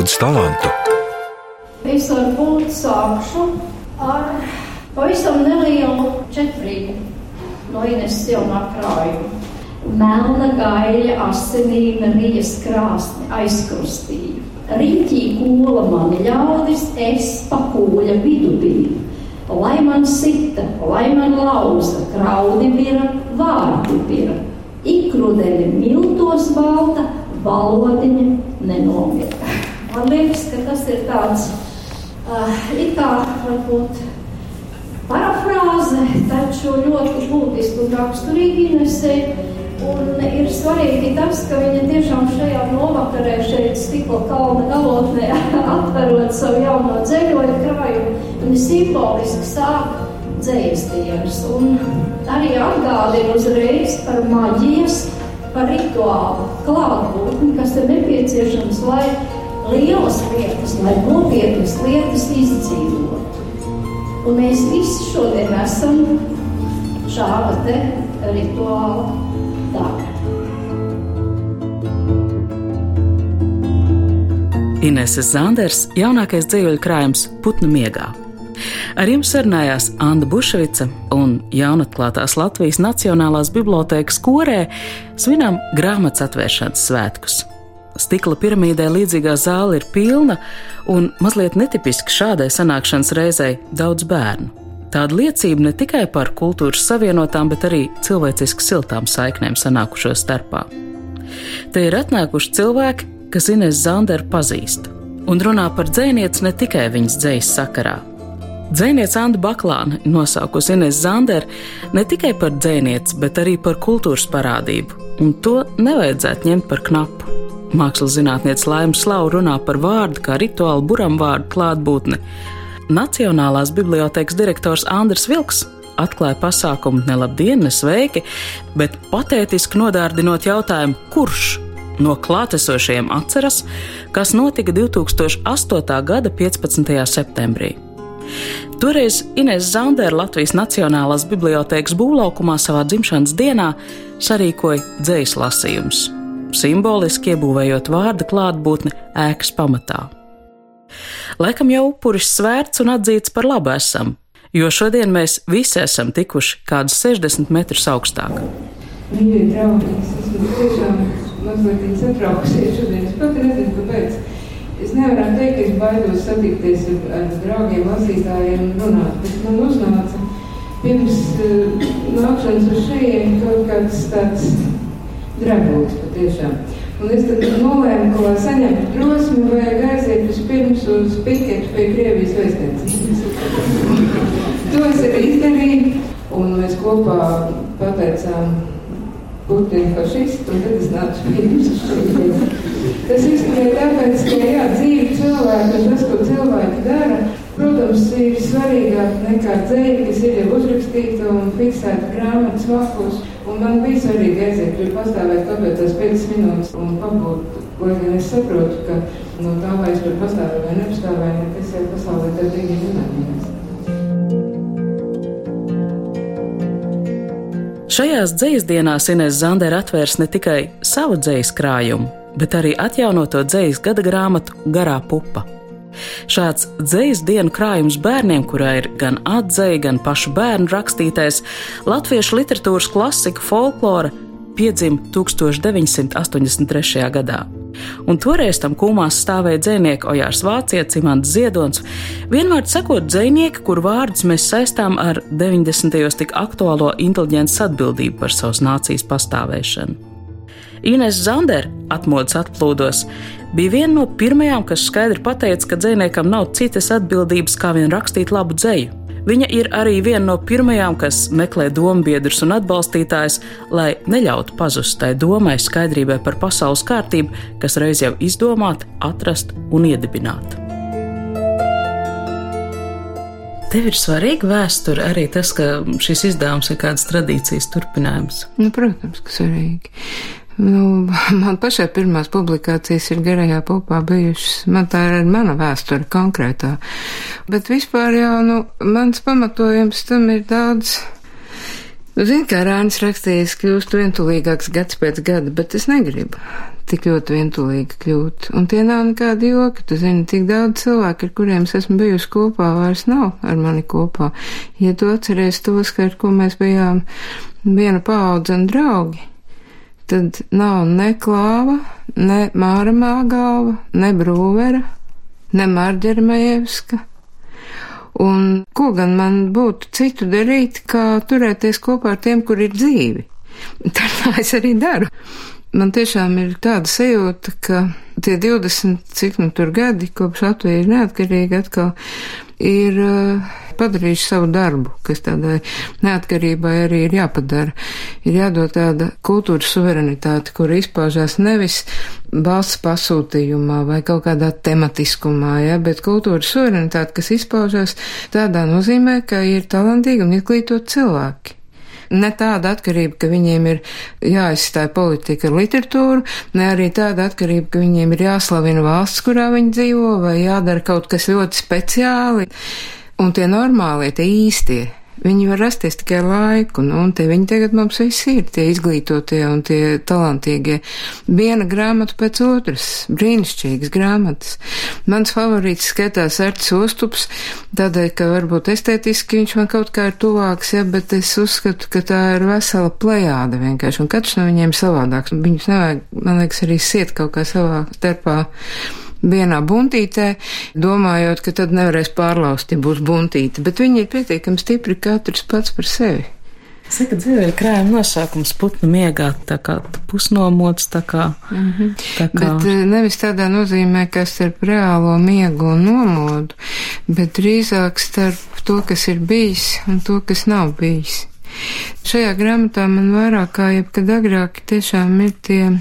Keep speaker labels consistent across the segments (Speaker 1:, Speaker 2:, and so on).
Speaker 1: daudz talantu.
Speaker 2: Es varbūt sākšu ar pavisam nelielu četrību no Ines jaunā krājuma. Melna gaļa asinīna rijas krāsni aizkrustīja. Riņķī kola man ļaudis, es pakūļa vidu biju. Lai man sita, lai man lauza, kraudi bira, vārdi bira. Ikrudeļa miltos balta, valodiņa nenomira. Man liekas, ka tas ir tāds, uh, it kā varbūt parafrāze, taču ļoti būtiski un raksturīgi Inesei. Un ir svarīgi tas, ka viņa tiešām šajā novakarē, šeit stikla kalna galotnē, atverot savu jauno dzēļoju krājumu, viņa simboliski sāk dzējas dienas. Un arī atgādina uzreiz par maģijas, par rituālu klātbūtni, kas ir nepieciešams, lai lielas lietas, lai nopietnas lietas izdzīvotu. Un mēs visi šodien esam šāda te rituāla daļa.
Speaker 3: Ineses Zanders, jaunākais dzīvoļu krājums Putnu miegā. Ar jums sarunājās Anna Bušvica un jaunatklātās Latvijas Nacionālās bibliotēkas korē svinām grāmatas atvēršanas svētkus. Stikla piramīdē līdzīgā zāle ir pilna, un mazliet netipiski šādai sanākšanas reizei daudz bērnu. Tāda liecība ne tikai par kultūras savienotām, bet arī cilvēciski siltām saiknēm sanākušo starpā. Te ir atnākuši cilvēki, kas Ines Zanderu pazīst, un runā par dzēnieci ne tikai viņas dzējas sakarā. Dzēniece Anna Baklāna nosaukusi Ines Zanderu ne tikai par dzēnieci, bet arī par kultūras parādību, un to nevajadzētu ņemt par knapu. Mākslas zinātniece Laima Slau runā par vārdu kā rituālu buram vārdu klātbūtni, Nacionālās bibliotēkas direktors Andris Vilks atklāja pasākumu ne labdien, ne sveiki, bet patētiski nodārdinot jautājumu, kurš no klātesošiem atceras, kas notika 2008. gada 15. septembrī. Toreiz Inês Zandera Latvijas Nacionālās bibliotēkas būvlaukumā savā dzimšanas dienā sarīkoja dzējas lasījumus, simboliski iebūvējot vārda klātbūtni ēkas pamatā. Laikam jau upuris svērts un atzīts par labu esam, jo šodien mēs visi esam tikuši kādus 60 metrus augstāk.
Speaker 4: Mīļie draugi, es esmu tiešām mazliet satraukusies šodien. Es pat nezinu, kāpēc. Es nevaru teikt, ka es baidos satikties ar, ar draugiem, lasītājiem un runāt, bet man uznāca pirms uh, nākšanas uz šejienu kaut kāds tāds dragoks patiešām. Un es tad nolēmu, ka, lai saņemtu drosmi, vajag aiziet vispirms uz piketu pie Krievijas vēstniecības. to es arī izdarīju, un mēs kopā pateicām Putinu fašistu, un tad es nācu pie jums uz šeit. Tas izskanēja tāpēc, ka, jā, dzīve cilvēki un tas, ko cilvēki dara, protams, ir svarīgāk nekā dzēļi, kas ir jau uzrakstīta un fiksēta grāmatas. Un man bija svarīgi aiziet, tur pastāvēt kāpēc tās 5 minūtes un pabūt. Lai gan es saprotu, ka no tā, vai es tur pastāvēju vai nepastāvēju, nekas jau pasaulē tā bija nemainījās.
Speaker 3: Šajās dzīslu dienās Inês Zandera atvērs ne tikai savu dzīslu krājumu, bet arī atjaunoto dzīslu gada grāmatu Garā pupa. Šāds dzīslu dienu krājums bērniem, kurā ir gan atzīme, gan pašu bērnu rakstītais, latviešu literatūras klasika folklora piedzima 1983. gadā. Un toreiz tam kūmās stāvēja dzinieki Ojārs Vācietis, Imants Ziedonis. Vienmēr sakot, dzinieki, kur vārdus mēs saistām ar 90. tik aktuālo inteliģences atbildību par savas nācijas pastāvēšanu. Ines Zander atmodas atplūdos bija viena no pirmajām, kas skaidri pateica, ka dziniekam nav citas atbildības kā vien rakstīt labu dzēju. Viņa ir arī viena no pirmajām, kas meklē dombiedrus un atbalstītājus, lai neļautu pazust tai domai skaidrībai par pasaules kārtību, kas reiz jau izdomāta, atrasta un iedibināta. Tev ir svarīga vēsture arī tas, ka šis izdevums ir kādas tradīcijas turpinājums.
Speaker 4: Nu, protams, ka svarīgi. Nu, man pašai pirmās publikācijas ir garajā pupā bijušas. Man tā ir mana vēsture konkrētā. Bet vispār jau, nu, mans pamatojums tam ir daudz Nu, Zini, kā Rānis rakstījis, kļūst vientulīgāks gads pēc gada, bet es negribu tik ļoti vientulīgi kļūt. Un tie nav nekādi joki. Tu zini, tik daudz cilvēku, ar kuriem es esmu bijusi kopā, vairs nav ar mani kopā. Ja tu atceries tos, ka ar ko mēs bijām viena paudze un draugi, tad nav ne klāva, ne māra māgāva, ne brūvera, ne Marģermajevska Un ko gan man būtu citu darīt, kā turēties kopā ar tiem, kur ir dzīvi? Tā es arī daru. Man tiešām ir tāda sajūta, ka tie 20, cik nu tur gadi, kopš Latvija ir neatkarīga, atkal ir uh, padarījuši savu darbu, kas tādai neatkarībai arī ir jāpadara. Ir jādod tāda kultūras suverenitāte, kur izpaužās nevis valsts pasūtījumā vai kaut kādā tematiskumā, ja, bet kultūras suverenitāte, kas izpaužās tādā nozīmē, ka ir talantīgi un izglītot cilvēki ne tāda atkarība, ka viņiem ir jāizstāj politika ar literatūru, ne arī tāda atkarība, ka viņiem ir jāslavina valsts, kurā viņi dzīvo, vai jādara kaut kas ļoti speciāli. Un tie normālie, tie īstie, Viņi var rasties tikai laiku, nu, un te viņi tagad mums visi ir, tie izglītotie un tie talantīgie. Viena grāmata pēc otras, brīnišķīgas grāmatas. Mans favorīts skatās Erts Ostups, tādēļ, ka varbūt estētiski viņš man kaut kā ir tuvāks, ja, bet es uzskatu, ka tā ir vesela plejāda vienkārši, un katrs no viņiem savādāks. Viņus nevajag, man liekas, arī siet kaut kā savā starpā vienā buntītē, domājot, ka tad nevarēs pārlaust, ja būs buntīte, bet viņi ir pietiekami stipri katrs pats par sevi.
Speaker 3: Saka, dzīvēja krājuma nosaukums putnu miegā, tā kā pusnomots, tā kā. Mm -hmm.
Speaker 4: tā kā... Bet eh, nevis tādā nozīmē, ka starp reālo miegu un nomodu, bet drīzāk starp to, kas ir bijis un to, kas nav bijis. Šajā grāmatā man vairāk kā jebkad agrāk tiešām ir tie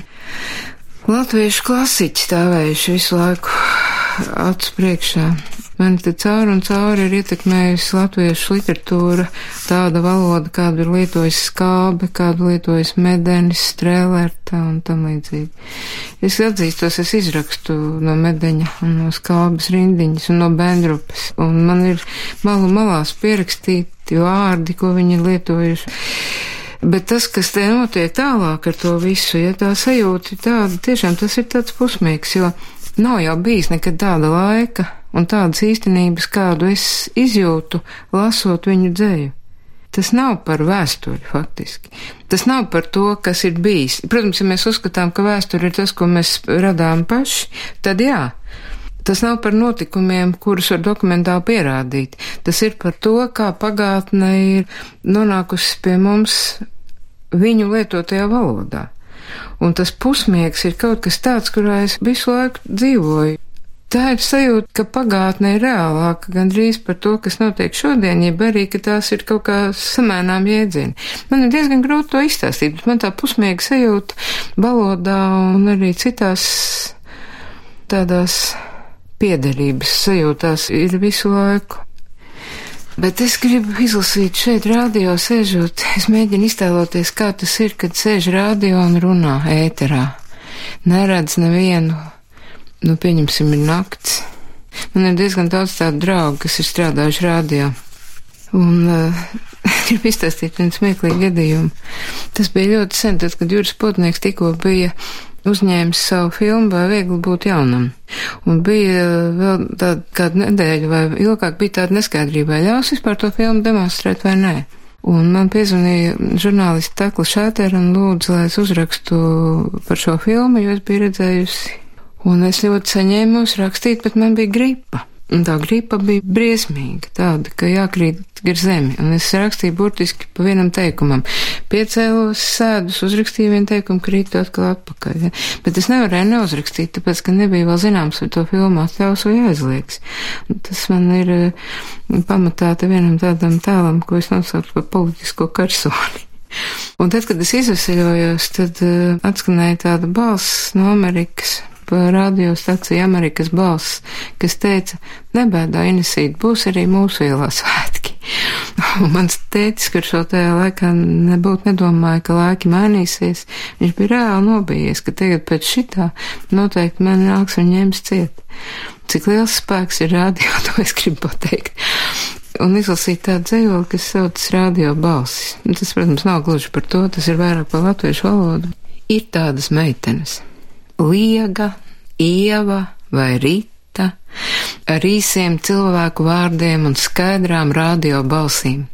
Speaker 4: Latviešu klasiķi stāvējuši visu laiku acu priekšā. Man te cauri un cauri ir ietekmējusi latviešu literatūra, tāda valoda, kādu ir lietojis skābe, kādu lietojis medenis, strēlērta un tam līdzīgi. Es atzīstos, es izrakstu no medeņa un no skābes rindiņas un no bendrupas, un man ir malu malās pierakstīti vārdi, ko viņi ir lietojuši. Bet tas, kas te notiek tālāk ar to visu, ja tā sajūta ir tāda, tiešām tas ir tāds pusmīgs, jo nav jau bijis nekad tāda laika un tādas īstenības, kādu es izjūtu, lasot viņu dzēju. Tas nav par vēsturi, faktiski. Tas nav par to, kas ir bijis. Protams, ja mēs uzskatām, ka vēsture ir tas, ko mēs radām paši, tad jā. Tas nav par notikumiem, kurus var dokumentāli pierādīt. Tas ir par to, kā pagātne ir nonākusi pie mums viņu lietotajā valodā. Un tas pusmiegs ir kaut kas tāds, kurā es visu laiku dzīvoju. Tā ir sajūta, ka pagātne ir reālāka gandrīz par to, kas notiek šodien, jeb arī, ka tās ir kaut kā samēnām jēdzieni. Man ir diezgan grūti to izstāstīt, bet man tā pusmiega sajūta valodā un arī citās tādās piederības sajūtās ir visu laiku. Bet es gribu izlasīt šeit radio sēžot, es mēģinu iztēloties, kā tas ir, kad sēž radio un runā ēterā. Neredz nevienu, nu pieņemsim, ir nakts. Man ir diezgan daudz tādu draugu, kas ir strādājuši radio. Un uh, gribu izstāstīt vienu smieklīgu gadījumu. Tas bija ļoti sen, tad, kad Juris Potnieks tikko bija uzņēmis savu filmu, vai viegli būt jaunam. Un bija vēl tāda kāda nedēļa vai ilgāk bija tāda neskaidrība, vai ļaus vispār to filmu demonstrēt vai nē. Un man piezvanīja žurnālisti Tekla Šētera un lūdzu, lai es uzrakstu par šo filmu, jo es biju redzējusi. Un es ļoti saņēmu uzrakstīt, bet man bija gripa. Un tā gripa bija briesmīga, tāda, ka jākrīt gar zemi, un es rakstīju burtiski pa vienam teikumam. Piecēlos sēdus, uzrakstīju vienu teikumu, krītu atkal atpakaļ. Ja? Bet es nevarēju neuzrakstīt, tāpēc, ka nebija vēl zināms, vai to filmu atļaus vai aizliegs. Un tas man ir eh, pamatā te vienam tādam tēlam, ko es nosaucu par politisko karsoni. Un tad, kad es izvesaļojos, tad uh, atskanēja tāda balss no Amerikas radiostaciju Amerikas balss, kas teica, nebēdā Inesīt, būs arī mūsu ielā svētki. Mans tētis, kurš jau tajā laikā nebūtu nedomāja, ka laiki mainīsies, viņš bija reāli nobijies, ka tagad pēc šitā noteikti man nāks un ņems ciet. Cik liels spēks ir radio, to es gribu pateikt. un izlasīt tādu dzējoli, kas saucas radio balsis. Tas, protams, nav gluži par to, tas ir vairāk par latviešu valodu. Ir tādas meitenes - Liega, Ieva vai Rita, ar īsiem cilvēku vārdiem un skaidrām radio balsīm.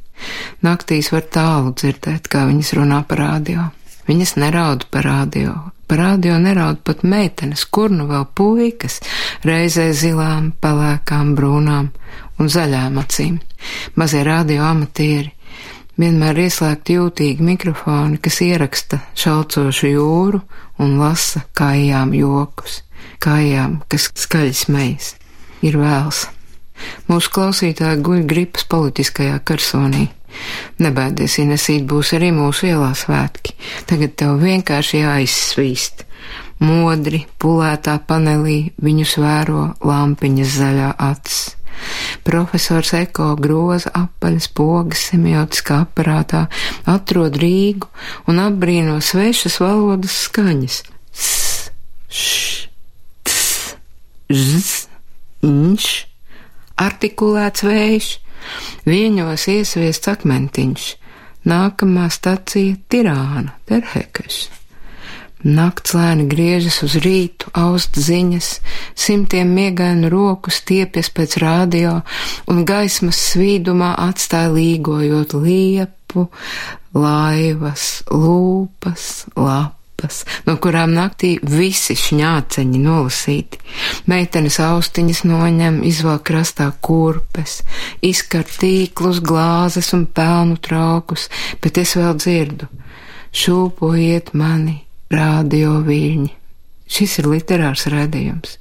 Speaker 4: Naktīs var tālu dzirdēt, kā viņas runā par radio. Viņas neraud par radio, Par radio neraud pat meitenes, kur nu vēl puikas, reizē zilām, pelēkām, brūnām un zaļām acīm. Mazie radio amatieri vienmēr ieslēgti jūtīgi mikrofoni, kas ieraksta šaucošu jūru un lasa kājām jokus, kājām, kas skaļi smejas. Ir vēls. Mūsu klausītāji guļ gripas politiskajā karsonī. Nebaidies, Inesīt, būs arī mūsu ielā svētki. Tagad tev vienkārši jāizsvīst. Modri, pulētā panelī viņus vēro lampiņas zaļā acis. Profesors Eko groza apaļas pogas semiotiskā aparātā, atrod Rīgu un apbrīno svešas valodas skaņas. S, š, ts, z, inš, artikulēts vējš, Viņos iesviests akmentiņš, nākamā stacija Tirāna, Terhekes. Nakts lēni griežas uz rītu, aust ziņas, simtiem miegainu roku stiepjas pēc radio, un gaismas svīdumā atstāja līgojot liepu, laivas, lūpas, lapas no kurām naktī visi šņāceņi nolasīti. Meitenes austiņas noņem, izvēl krastā kurpes, izkar tīklus, glāzes un pelnu traukus, bet es vēl dzirdu. Šūpojiet mani, radio viļņi. Šis ir literārs redzējums.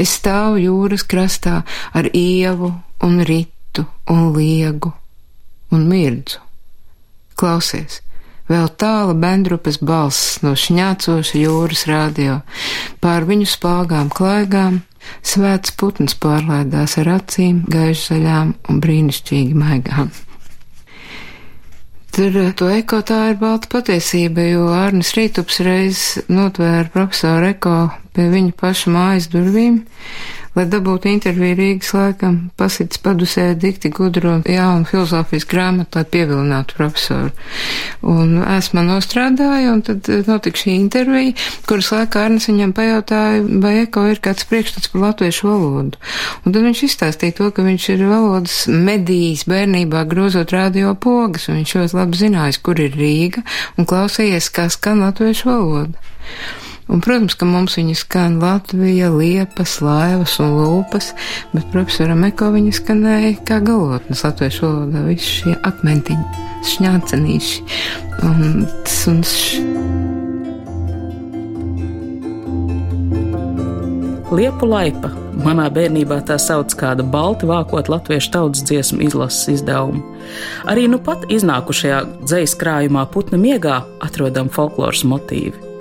Speaker 4: Es stāvu jūras krastā ar ievu un ritu un liegu un mirdzu. Klausies, Vēl tāla bendrupas balss no šņācoša jūras radio, pār viņu spāgām klaigām, svēts putns pārlaidās ar acīm, gaišzaļām un brīnišķīgi maigām. Tur eh, to eko tā ir balta patiesība, jo Ārnis Rītups reiz notvēra profesoru eko pie viņa paša mājas durvīm lai dabūtu interviju Rīgas laikam, pasits padusē dikti gudro jaunu filozofijas grāmatu, lai pievilinātu profesoru. Un esmu nostrādāju, un tad eh, notika šī intervija, kuras laikā Arnes viņam pajautāja, vai Eko ir kāds priekšstats par latviešu valodu. Un tad viņš izstāstīja to, ka viņš ir valodas medijas bērnībā grozot radio pogas, un viņš ļoti labi zinājis, kur ir Rīga, un klausījies, kā skan latviešu valoda. Un, protams, ka mums viņa skan Latvija, liepas, laivas un lūpas, bet profesoram Eko viņa skanēja kā galotnes latviešu valodā, visi šie akmentiņi, šņācenīši un un š.
Speaker 3: Liepu laipa. Manā bērnībā tā sauc kāda balti vākot latviešu tautas dziesmu izlases izdevumu. Arī nu pat iznākušajā dzīslu krājumā putna miegā atrodam folkloras motīvi.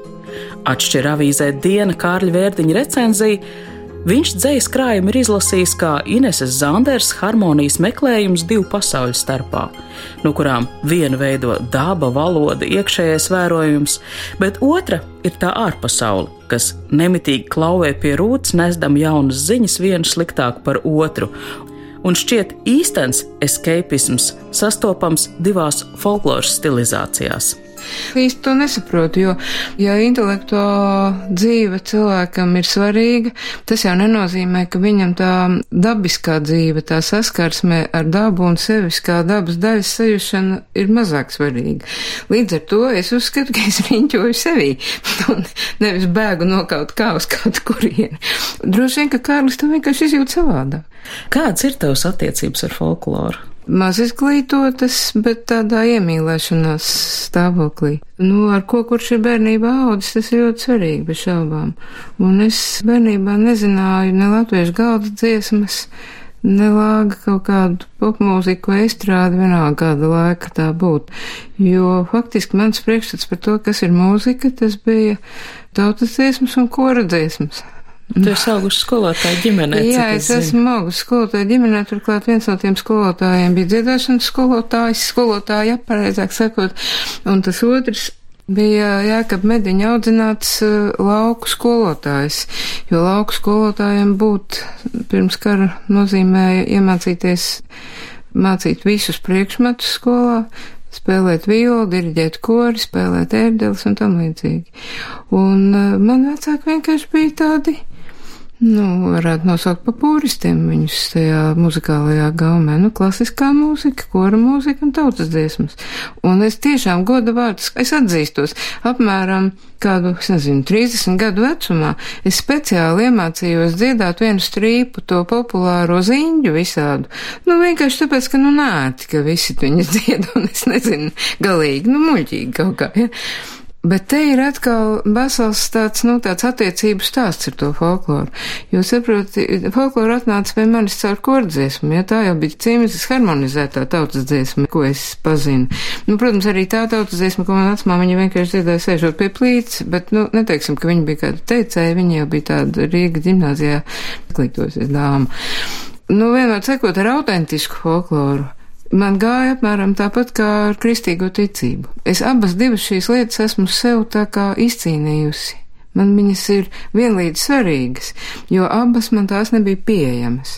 Speaker 3: Atšķir avīzē Diena Kārļa Vērdiņa recenzija. Viņš dzējas krājumu ir izlasījis kā Ineses Zanders harmonijas meklējums divu pasauļu starpā, no kurām viena veido daba, valoda, iekšējais vērojums, bet otra ir tā ārpasaule, kas nemitīgi klauvē pie rūtas, nesdam jaunas ziņas vienu sliktāku par otru, un šķiet īstens escapisms sastopams divās folkloras stilizācijās.
Speaker 4: Īsti to nesaprotu, jo, ja intelektuālā dzīve cilvēkam ir svarīga, tas jau nenozīmē, ka viņam tā dabiskā dzīve, tā saskarsme ar dabu un sevis kā dabas daļas sajušana ir mazāk svarīga. Līdz ar to es uzskatu, ka es riņķoju sevī un nevis bēgu no kaut kā uz kaut kurieni. Droši vien, ka Kārlis to vienkārši izjūt savādāk.
Speaker 3: Kāds ir tavs attiecības ar folkloru?
Speaker 4: Maz izglītotas, bet tādā iemīlēšanās stāvoklī. Nu, ar ko kurš ir bērnībā audzis, tas ir ļoti svarīgi, bez šaubām. Un es bērnībā nezināju ne latviešu galda dziesmas, ne lāga kaut kādu popmūziku vai estrādi, vienalga kāda laika tā būtu. Jo faktiski mans priekšstats par to, kas ir mūzika, tas bija tautas dziesmas un kora dziesmas.
Speaker 3: Tu esi augusi skolotāja ģimenē.
Speaker 4: Jā, es, es esmu augusi skolotāja ģimenē, turklāt viens no tiem skolotājiem bija dziedāšanas skolotājs, skolotāja, pareizāk sakot, un tas otrs bija Jākab Mediņa audzināts uh, lauku skolotājs, jo lauku skolotājiem būt pirms kara nozīmēja iemācīties mācīt visus priekšmetus skolā, spēlēt violu, diriģēt kori, spēlēt ērdeles un tam līdzīgi. Un uh, man vecāki vienkārši bija tādi Nu, varētu nosaukt par pūristiem viņus tajā muzikālajā gaumē. Nu, klasiskā mūzika, kora mūzika un tautas dziesmas. Un es tiešām goda vārdus, es atzīstos, apmēram kādu, es nezinu, 30 gadu vecumā es speciāli iemācījos dziedāt vienu strīpu to populāro ziņu visādu. Nu, vienkārši tāpēc, ka, nu, nērti, ka visi viņas dzied, un es nezinu, galīgi, nu, muļķīgi kaut kā, ja. Bet te ir atkal vesels tāds, nu, tāds attiecību stāsts ar to folkloru. Jo, saproti, folkloru atnāca pie manis caur kordziesmu, ja tā jau bija cīmītas harmonizētā tautas dziesma, ko es pazinu. Nu, protams, arī tā tautas dziesma, ko man vecmā, viņa vienkārši dziedāja sēžot pie plīts, bet, nu, neteiksim, ka viņa bija kāda teicēja, viņa jau bija tāda Rīga ģimnāzijā klītosies dāma. Nu, vienmēr sekot ar autentisku folkloru man gāja apmēram tāpat kā ar kristīgo ticību. Es abas divas šīs lietas esmu sev tā kā izcīnījusi. Man viņas ir vienlīdz svarīgas, jo abas man tās nebija pieejamas.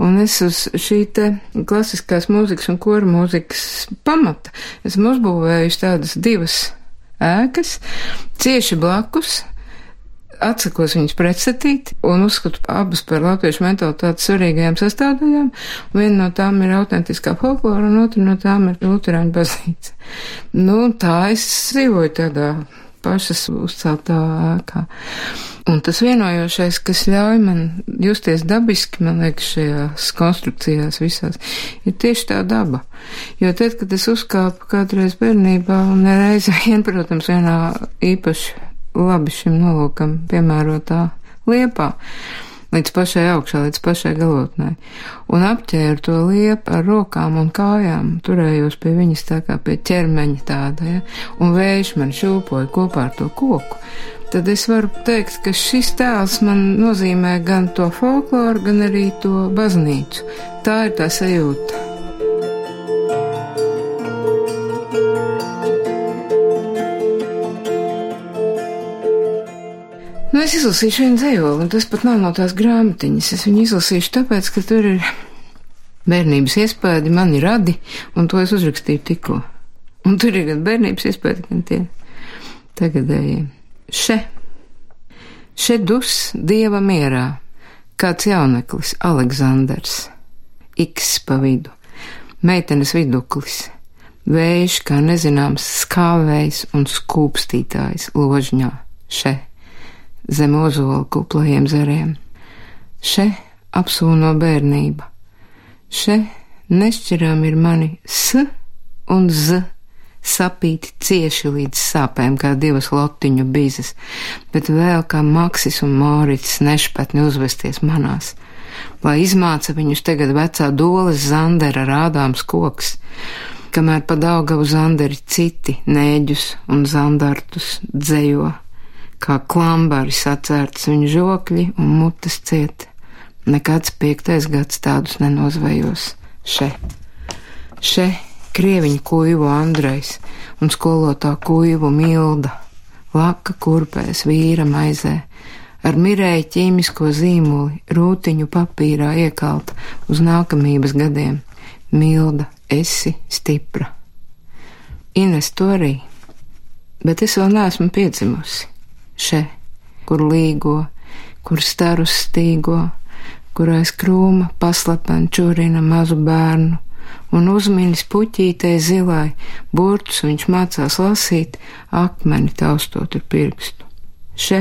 Speaker 4: Un es uz šī te klasiskās mūzikas un kora mūzikas pamata esmu uzbūvējusi tādas divas ēkas, cieši blakus, atsakos viņus pretstatīt un uzskatu abas par latviešu mentalitātes svarīgajām sastāvdaļām. Viena no tām ir autentiskā folklora, un otra no tām ir Luterāņu baznīca. Nu, tā es dzīvoju tādā pašas uzceltā ēkā. Un tas vienojošais, kas ļauj man justies dabiski, man liekas, šajās konstrukcijās visās, ir tieši tā daba. Jo tad, kad es uzkāpu kādreiz bērnībā un reizi vien, protams, vienā īpaši labi šim nolūkam piemērotā liepā līdz pašai augšā, līdz pašai galotnē, un apķēru to liepu ar rokām un kājām, turējos pie viņas tā kā pie ķermeņa tāda, ja, un vējš man šūpoja kopā ar to koku. Tad es varu teikt, ka šis tēls man nozīmē gan to folkloru, gan arī to baznīcu. Tā ir tā sajūta. Nu, es izlasīšu vienu dzējoli, un tas pat nav no tās grāmatiņas. Es viņu izlasīšu tāpēc, ka tur ir bērnības iespēja, mani radi, un to es uzrakstīju tikko. Un tur ir gan bērnības iespēja, gan tie tagadējie. Še, še dus dieva mierā, kāds jauneklis, Aleksandrs, X pa vidu, meitenes viduklis, vējš kā nezināms skāvējs un skūpstītājs ložņā, še zem ozola kuplajiem zariem. Še apsūno bērnība, še nešķirām ir mani s un z, sapīti cieši līdz sāpēm kā divas lotiņu bizes, bet vēl kā Maksis un Mārits nešpatni uzvesties manās, lai izmāca viņus tagad vecā doles zandera rādāms koks, kamēr pa Daugavu zanderi citi nēģus un zandartus dzējo kā klambari sacērts viņu žokļi un mutes ciet. Nekāds piektais gads tādus nenozvejos. Še, še, krieviņu kuivu Andrejs un skolotā kuivu Milda, laka kurpēs vīra maizē, ar mirēju ķīmisko zīmoli, rūtiņu papīrā iekalta uz nākamības gadiem. Milda, esi stipra. Ines to arī, bet es vēl neesmu piedzimusi še, kur līgo, kur starus stīgo, kur aiz krūma paslapen čurina mazu bērnu, un uzminis puķītei zilai, burtus viņš mācās lasīt, akmeni taustot ar pirkstu. Še,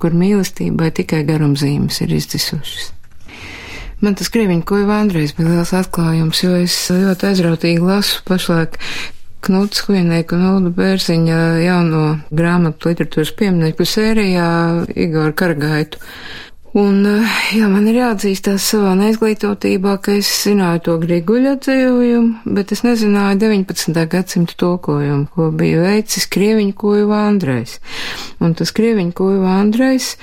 Speaker 4: kur mīlestībai tikai garumzīmes ir izdzisušas. Man tas krieviņu kuiva Andrejs bija liels atklājums, jo es ļoti aizrautīgi lasu pašlaik Knuts Huinieku un Ulda Bērziņa jauno grāmatu literatūras pieminieku sērijā Igor Kargaitu. Un, eh, jā, man ir jāatzīstās savā neizglītotībā, ka es zināju to griguļa dzējojumu, bet es nezināju 19. gadsimta tulkojumu, ko bija veicis Krieviņu kuiva Andrejs. Un tas Krieviņu kuiva Andrejs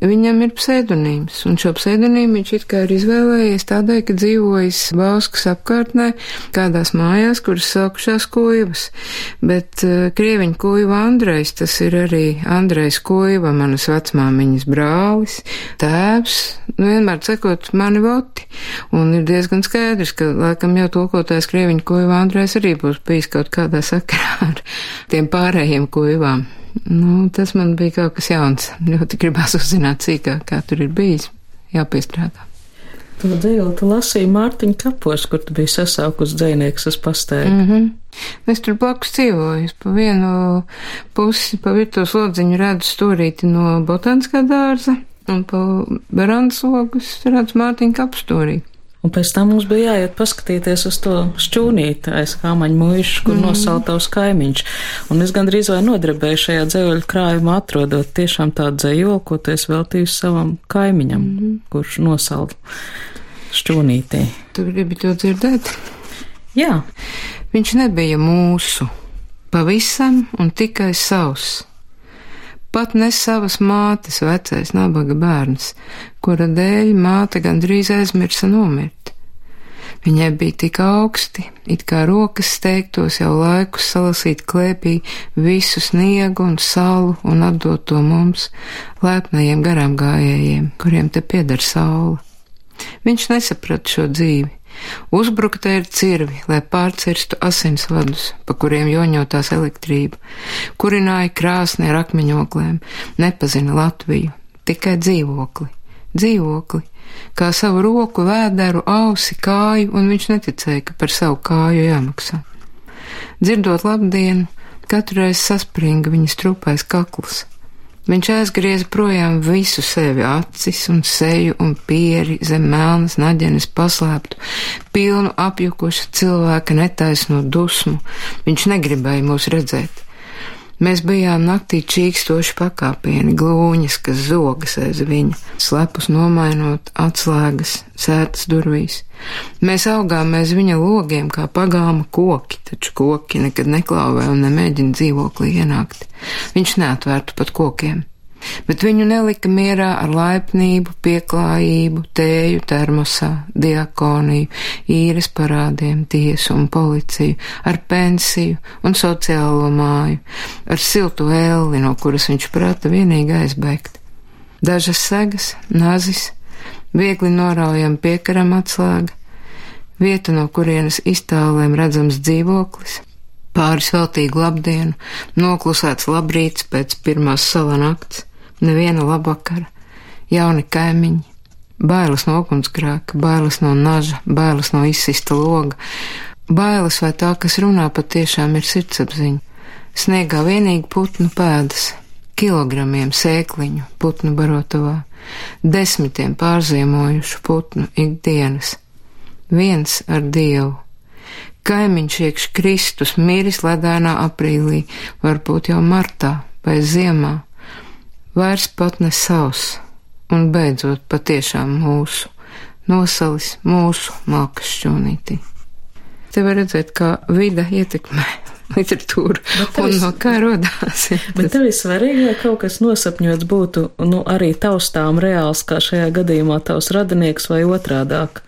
Speaker 4: Viņam ir pseidonīms, un šo pseidonīmu viņš it kā ir izvēlējies tādēļ, ka dzīvojis Bauskas apkārtnē, kādās mājās, kuras saukušās kuivas, bet uh, krieviņu kuiva Andrejs, tas ir arī Andrejs kuiva, manas vecmāmiņas brālis, tā tēvs vienmēr cekot mani voti, un ir diezgan skaidrs, ka laikam jau tulkotājs krieviņu kuivā Andrēs arī būs bijis kaut kādā sakarā ar tiem pārējiem kuivām. Nu, tas man bija kaut kas jauns. Ļoti gribās uzzināt cīkāk, kā tur ir bijis. Jāpiestrādā.
Speaker 3: To dzīvi tu lasīji Mārtiņa kapos, kur tu biji sasaukus dzēnieks uz pastēju.
Speaker 4: Mm -hmm. Es tur blakus dzīvoju. Es pa vienu pusi, pa virtuves lodziņu redzu stūrīti no botāniskā dārza, un pa verandas logus redzu Mārtiņa kapstūrīti.
Speaker 3: Un pēc tam mums bija jāiet paskatīties uz to šķūnīti aiz kāmaņa mūža, kur mm. nosauktavs kaimiņš. Un es gandrīz vai nodarbēju šajā dzēļu krājumā, atrodot tiešām tādu dzējoli, ko tu esi veltījusi savam kaimiņam, mm. kurš nosaukt šķūnītī.
Speaker 4: Tu gribi to dzirdēt?
Speaker 3: Jā.
Speaker 4: Viņš nebija mūsu, pavisam un tikai savs pat ne savas mātes vecais nabaga bērns, kura dēļ māte gandrīz aizmirsa nomirt. Viņai bija tik augsti, it kā rokas steigtos jau laikus salasīt klēpī visu sniegu un salu un atdot to mums, lēpnajiem garām gājējiem, kuriem te pieder saule. Viņš nesaprata šo dzīvi, Uzbrukta ir cirvi, lai pārcirstu asinsvadus, pa kuriem joņotās elektrība, kurināja krāsni ar akmeņoklēm, nepazina Latviju, tikai dzīvokli, dzīvokli, kā savu roku, vēderu, ausi, kāju, un viņš neticēja, ka par savu kāju jāmaksā. Dzirdot labdienu, katru reizi saspringa viņa strupais kakls, Viņš aizgrieza projām visu sevi, acis un seju un pieri zem melnas naģenes paslēptu, pilnu apjukuša cilvēka netaisno dusmu. Viņš negribēja mūs redzēt. Mēs bijām naktī čīkstoši pakāpieni, glūņas, kas zogas aiz viņa, slepus nomainot atslēgas, sētas durvīs. Mēs augām aiz viņa logiem kā pagāma koki, taču koki nekad neklauvē un nemēģina dzīvoklī ienākt. Viņš neatvērtu pat kokiem bet viņu nelika mierā ar laipnību, pieklājību, tēju termosā, diakoniju, īres parādiem, tiesu un policiju, ar pensiju un sociālo māju, ar siltu elli, no kuras viņš prata vienīgi aizbēgt. Dažas segas, nazis, viegli noraujam piekaram atslēga, vieta, no kurienes iztālēm redzams dzīvoklis, pāris veltīgu labdienu, noklusēts labrīts pēc pirmās sala nakts, neviena labvakara, jauni kaimiņi, bailes no ugunsgrēka, bailes no naža, bailes no izsista loga, bailes vai tā, kas runā patiešām ir sirdsapziņa. Sniegā vienīgi putnu pēdas, kilogramiem sēkliņu putnu barotavā, desmitiem pārziemojušu putnu ikdienas, viens ar dievu. Kaimiņš iekš Kristus miris ledānā aprīlī, varbūt jau martā vai ziemā. Vairs pat ne savs, un beidzot patiešām mūsu, nosalis mūsu malkas šķūnītī. Te var redzēt, kā vida ietekmē literatūru un no kā rodās.
Speaker 3: Ja, bet tev ir svarīgi, lai kaut kas nosapņots būtu nu, arī taustām reāls, kā šajā gadījumā tavs radinieks vai otrādāk.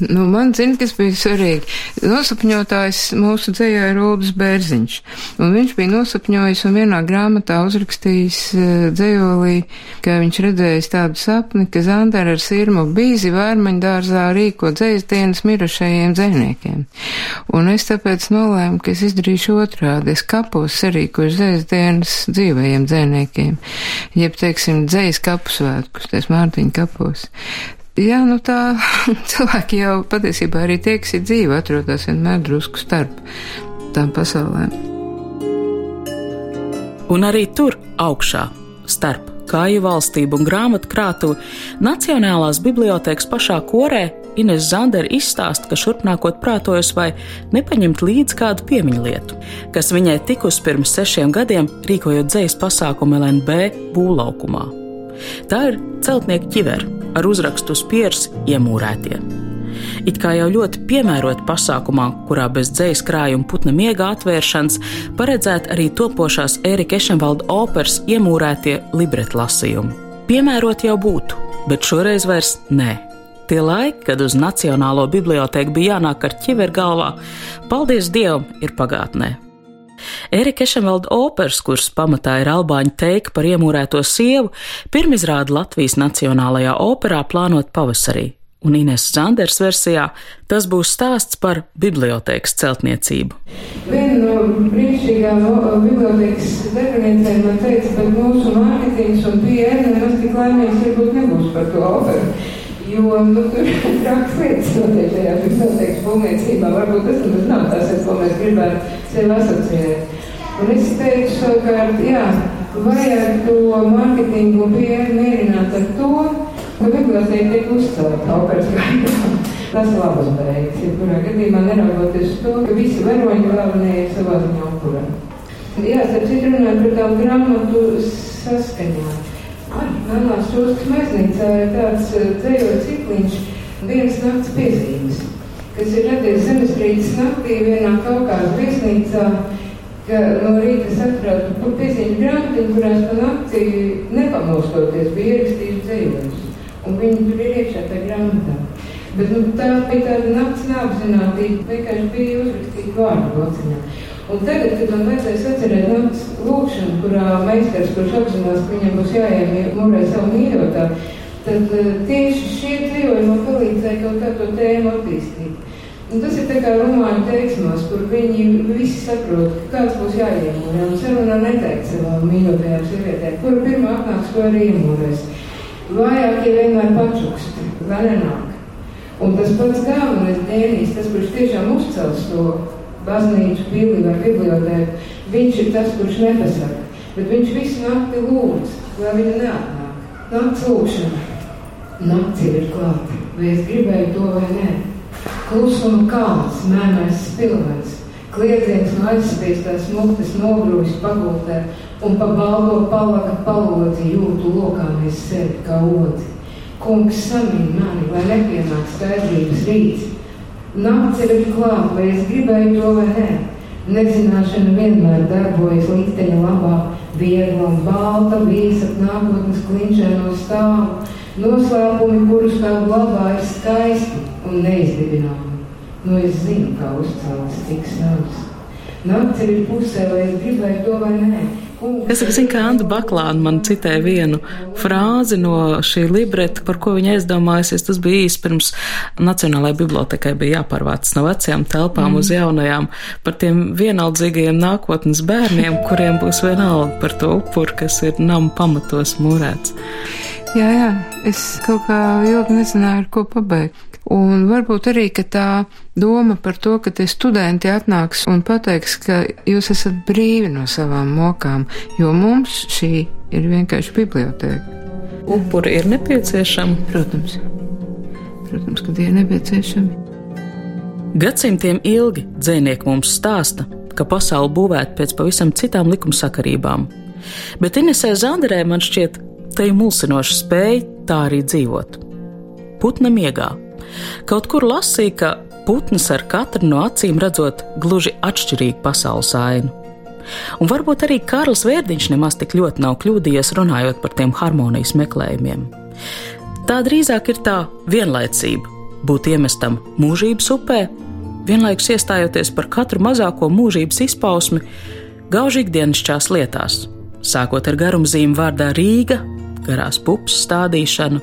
Speaker 4: Nu, man zina, kas bija svarīgi. Nosapņotājs mūsu dzējā ir Uldis Bērziņš, un viņš bija nosapņojis un vienā grāmatā uzrakstījis uh, dzējolī, ka viņš redzējis tādu sapni, ka Zandara ar Sirmu bīzi vērmaņdārzā rīko dzējas dienas mirušajiem dzēniekiem. Un es tāpēc nolēmu, ka es izdarīšu otrādi. Es kapos sarīkošu dzējas dienas dzīvajiem dzēniekiem, jeb, teiksim, dzējas kapusvētkus, ties Mārtiņa kapos. Jā, nu tā cilvēki jau patiesībā arī tie, kas ir dzīvi, atrodas vienmēr drusku starp tām pasaulēm.
Speaker 3: Un arī tur augšā, starp kāju valstību un grāmatu krātuvi, Nacionālās bibliotēkas pašā korē Ines Zandera izstāsta, ka šurpnākot prātojas vai nepaņemt līdzi kādu piemiņu lietu, kas viņai tikus pirms sešiem gadiem rīkojot dzējas pasākumu LNB būvlaukumā. Tā ir celtnieka ķivera ar uzrakstu uz pieres iemūrētie. It kā jau ļoti piemērota pasākumā, kurā bez dzīslas krājuma putna miega atvēršanas paredzēta arī topošās Erika Ešenvalda operas iemūrētie libretu lasījumi. Piemērot jau būtu, bet šoreiz vairs nē. Tie laiki, kad uz Nacionālo bibliotēku bija jānāk ar ķiveru galvā, paldies Dievam, ir pagātnē. Erika Ešemelda operas, kuras pamatā ir albāņu teika par iemūrēto sievu, pirmizrāda Latvijas Nacionālajā operā plānot pavasarī. Un Ines Zanders versijā tas būs stāsts par bibliotēkas celtniecību.
Speaker 4: Viena no brīnišķīgām bibliotēkas darbiniecēm man teica, ka mūsu mārketings un PR nemaz tik laimīgs varbūt nebūs par to operu. Jo nu, tur ir traks lietas notiek šajā bibliotēkas būvniecībā. Varbūt tas nemaz nav tas, ko mēs gribētu sev asociēt. Un es teicu savukārt, jā, vajag to mārketingu mierināt ar to, ka bibliotēka tiek uzcelta operas gaitā. Tas labas beigas, ja kurā gadījumā neraugoties to, ka visi varoņi galvenie ir savā ziņā upurā. Jā, starp citu runājot par tām grāmatu saskaņām. Melnās čūskas maznīcā ir tāds eh, dzējoļu cikliņš, dienas nakts piezīmes, kas ir radies zemestrīces naktī vienā Kaukās viesnīcā, ka no rīta sapratu, kur piezīmes grāmatiņu, kurās pa nakti nepamostoties bija ierakstījuši dzējoļus. Un viņi tur ir iekšā tajā grāmatā. Bet nu, tā bija tāda nakts neapzinātība, vienkārši bija uzrakstīta vārdu blociņā. Un tagad, kad man vajadzēs atcerēt naktas lūkšanu, kurā meistars, kurš apzinās, ka viņam būs jāiemūrē savu mīļotā, tad uh, tieši šie dzīvoļi man palīdzēja kaut kā to tēmu attīstīt. Un tas ir tā kā romāņu teiksmās, kur viņi visi saprot, kāds būs jāiemūrē. Un sarunā neteikt savām mīļotajām sievietēm, kura pirmā atnāks, ko arī iemūrēs. Vājākie vienmēr pačukst, vai nenāk. Un tas pats galvenais dēnīs, tas, kurš tiešām uzcels to baznīcu, pili vai bibliotēku. Viņš ir tas, kurš nepasaka, bet viņš visu nakti lūdz, lai viņa neatnāk. Nakts lūkšana. Nakts ir klāta, vai es gribēju to vai nē. Klusuma kalns, mēmais spilvens, kliedziens no aizspiestās muktas nogrūjas pagultē un pa balvo palaga palodzi jūtu lokāmies sevi kā odzi. Kungs samīn mani, lai nepienāk skaidrības rīts, Nakts ir klāta, vai es gribēju to vai nē. Nezināšana vienmēr darbojas likteņa labā, viegla un balta, vīsa nākotnes klinšēno stāvu. Noslēpumi, kurus kā glabā, ir skaisti un neizdibināmi. Nu, es zinu, kā uzcelts tiks nams. Nakts ir pusē, vai es gribēju to vai nē.
Speaker 3: Es zinu, ka Anna Baklāna man citēja vienu frāzi no šī libreta, par ko viņa aizdomājusies. Tas bija īsi pirms Nacionālajai bibliotekai bija jāpārvāc no vecajām telpām mm. uz jaunajām par tiem vienaldzīgajiem nākotnes bērniem, kuriem būs vienalga par to upuru, kas ir nama pamatos mūrēts.
Speaker 4: Jā, jā, es kaut kā ilgi nezināju, ar ko pabeigt. Un varbūt arī tā doma par to, ka tie studenti atnāks un pateiks, ka jūs esat brīvi no savām mokām, jo mums šī ir vienkārši biblioteka.
Speaker 3: Upuri ir nepieciešami?
Speaker 4: Protams, protams, ka tie ir nepieciešami.
Speaker 3: Gadsimtiem ilgi dzēnieki mums stāsta, ka pasauli būvēta pēc pavisam citām likumsakarībām. Bet Inesē Zanderē man šķiet, te ir mulsinoša spēja tā arī dzīvot. Putna miegā Kaut kur lasīja, ka putns ar katru no acīm redzot gluži atšķirīgu pasaules ainu. Un varbūt arī Kārlis Vērdiņš nemaz tik ļoti nav kļūdījies runājot par tiem harmonijas meklējumiem. Tā drīzāk ir tā vienlaicība būt iemestam mūžības upē, vienlaikus iestājoties par katru mazāko mūžības izpausmi, gauži ikdienišķās lietās, sākot ar garumzīmu vārdā Rīga, garās pupas stādīšanu,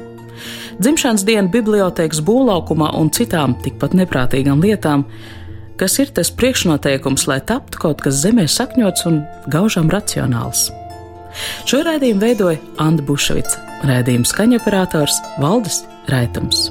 Speaker 3: dzimšanas dienu bibliotēkas būvlaukumā un citām tikpat neprātīgām lietām, kas ir tas priekšnoteikums, lai taptu kaut kas zemē sakņots un gaužām racionāls. Šo raidījumu veidoja Anna Bušvica, raidījuma skaņoperators Valdis Raitums.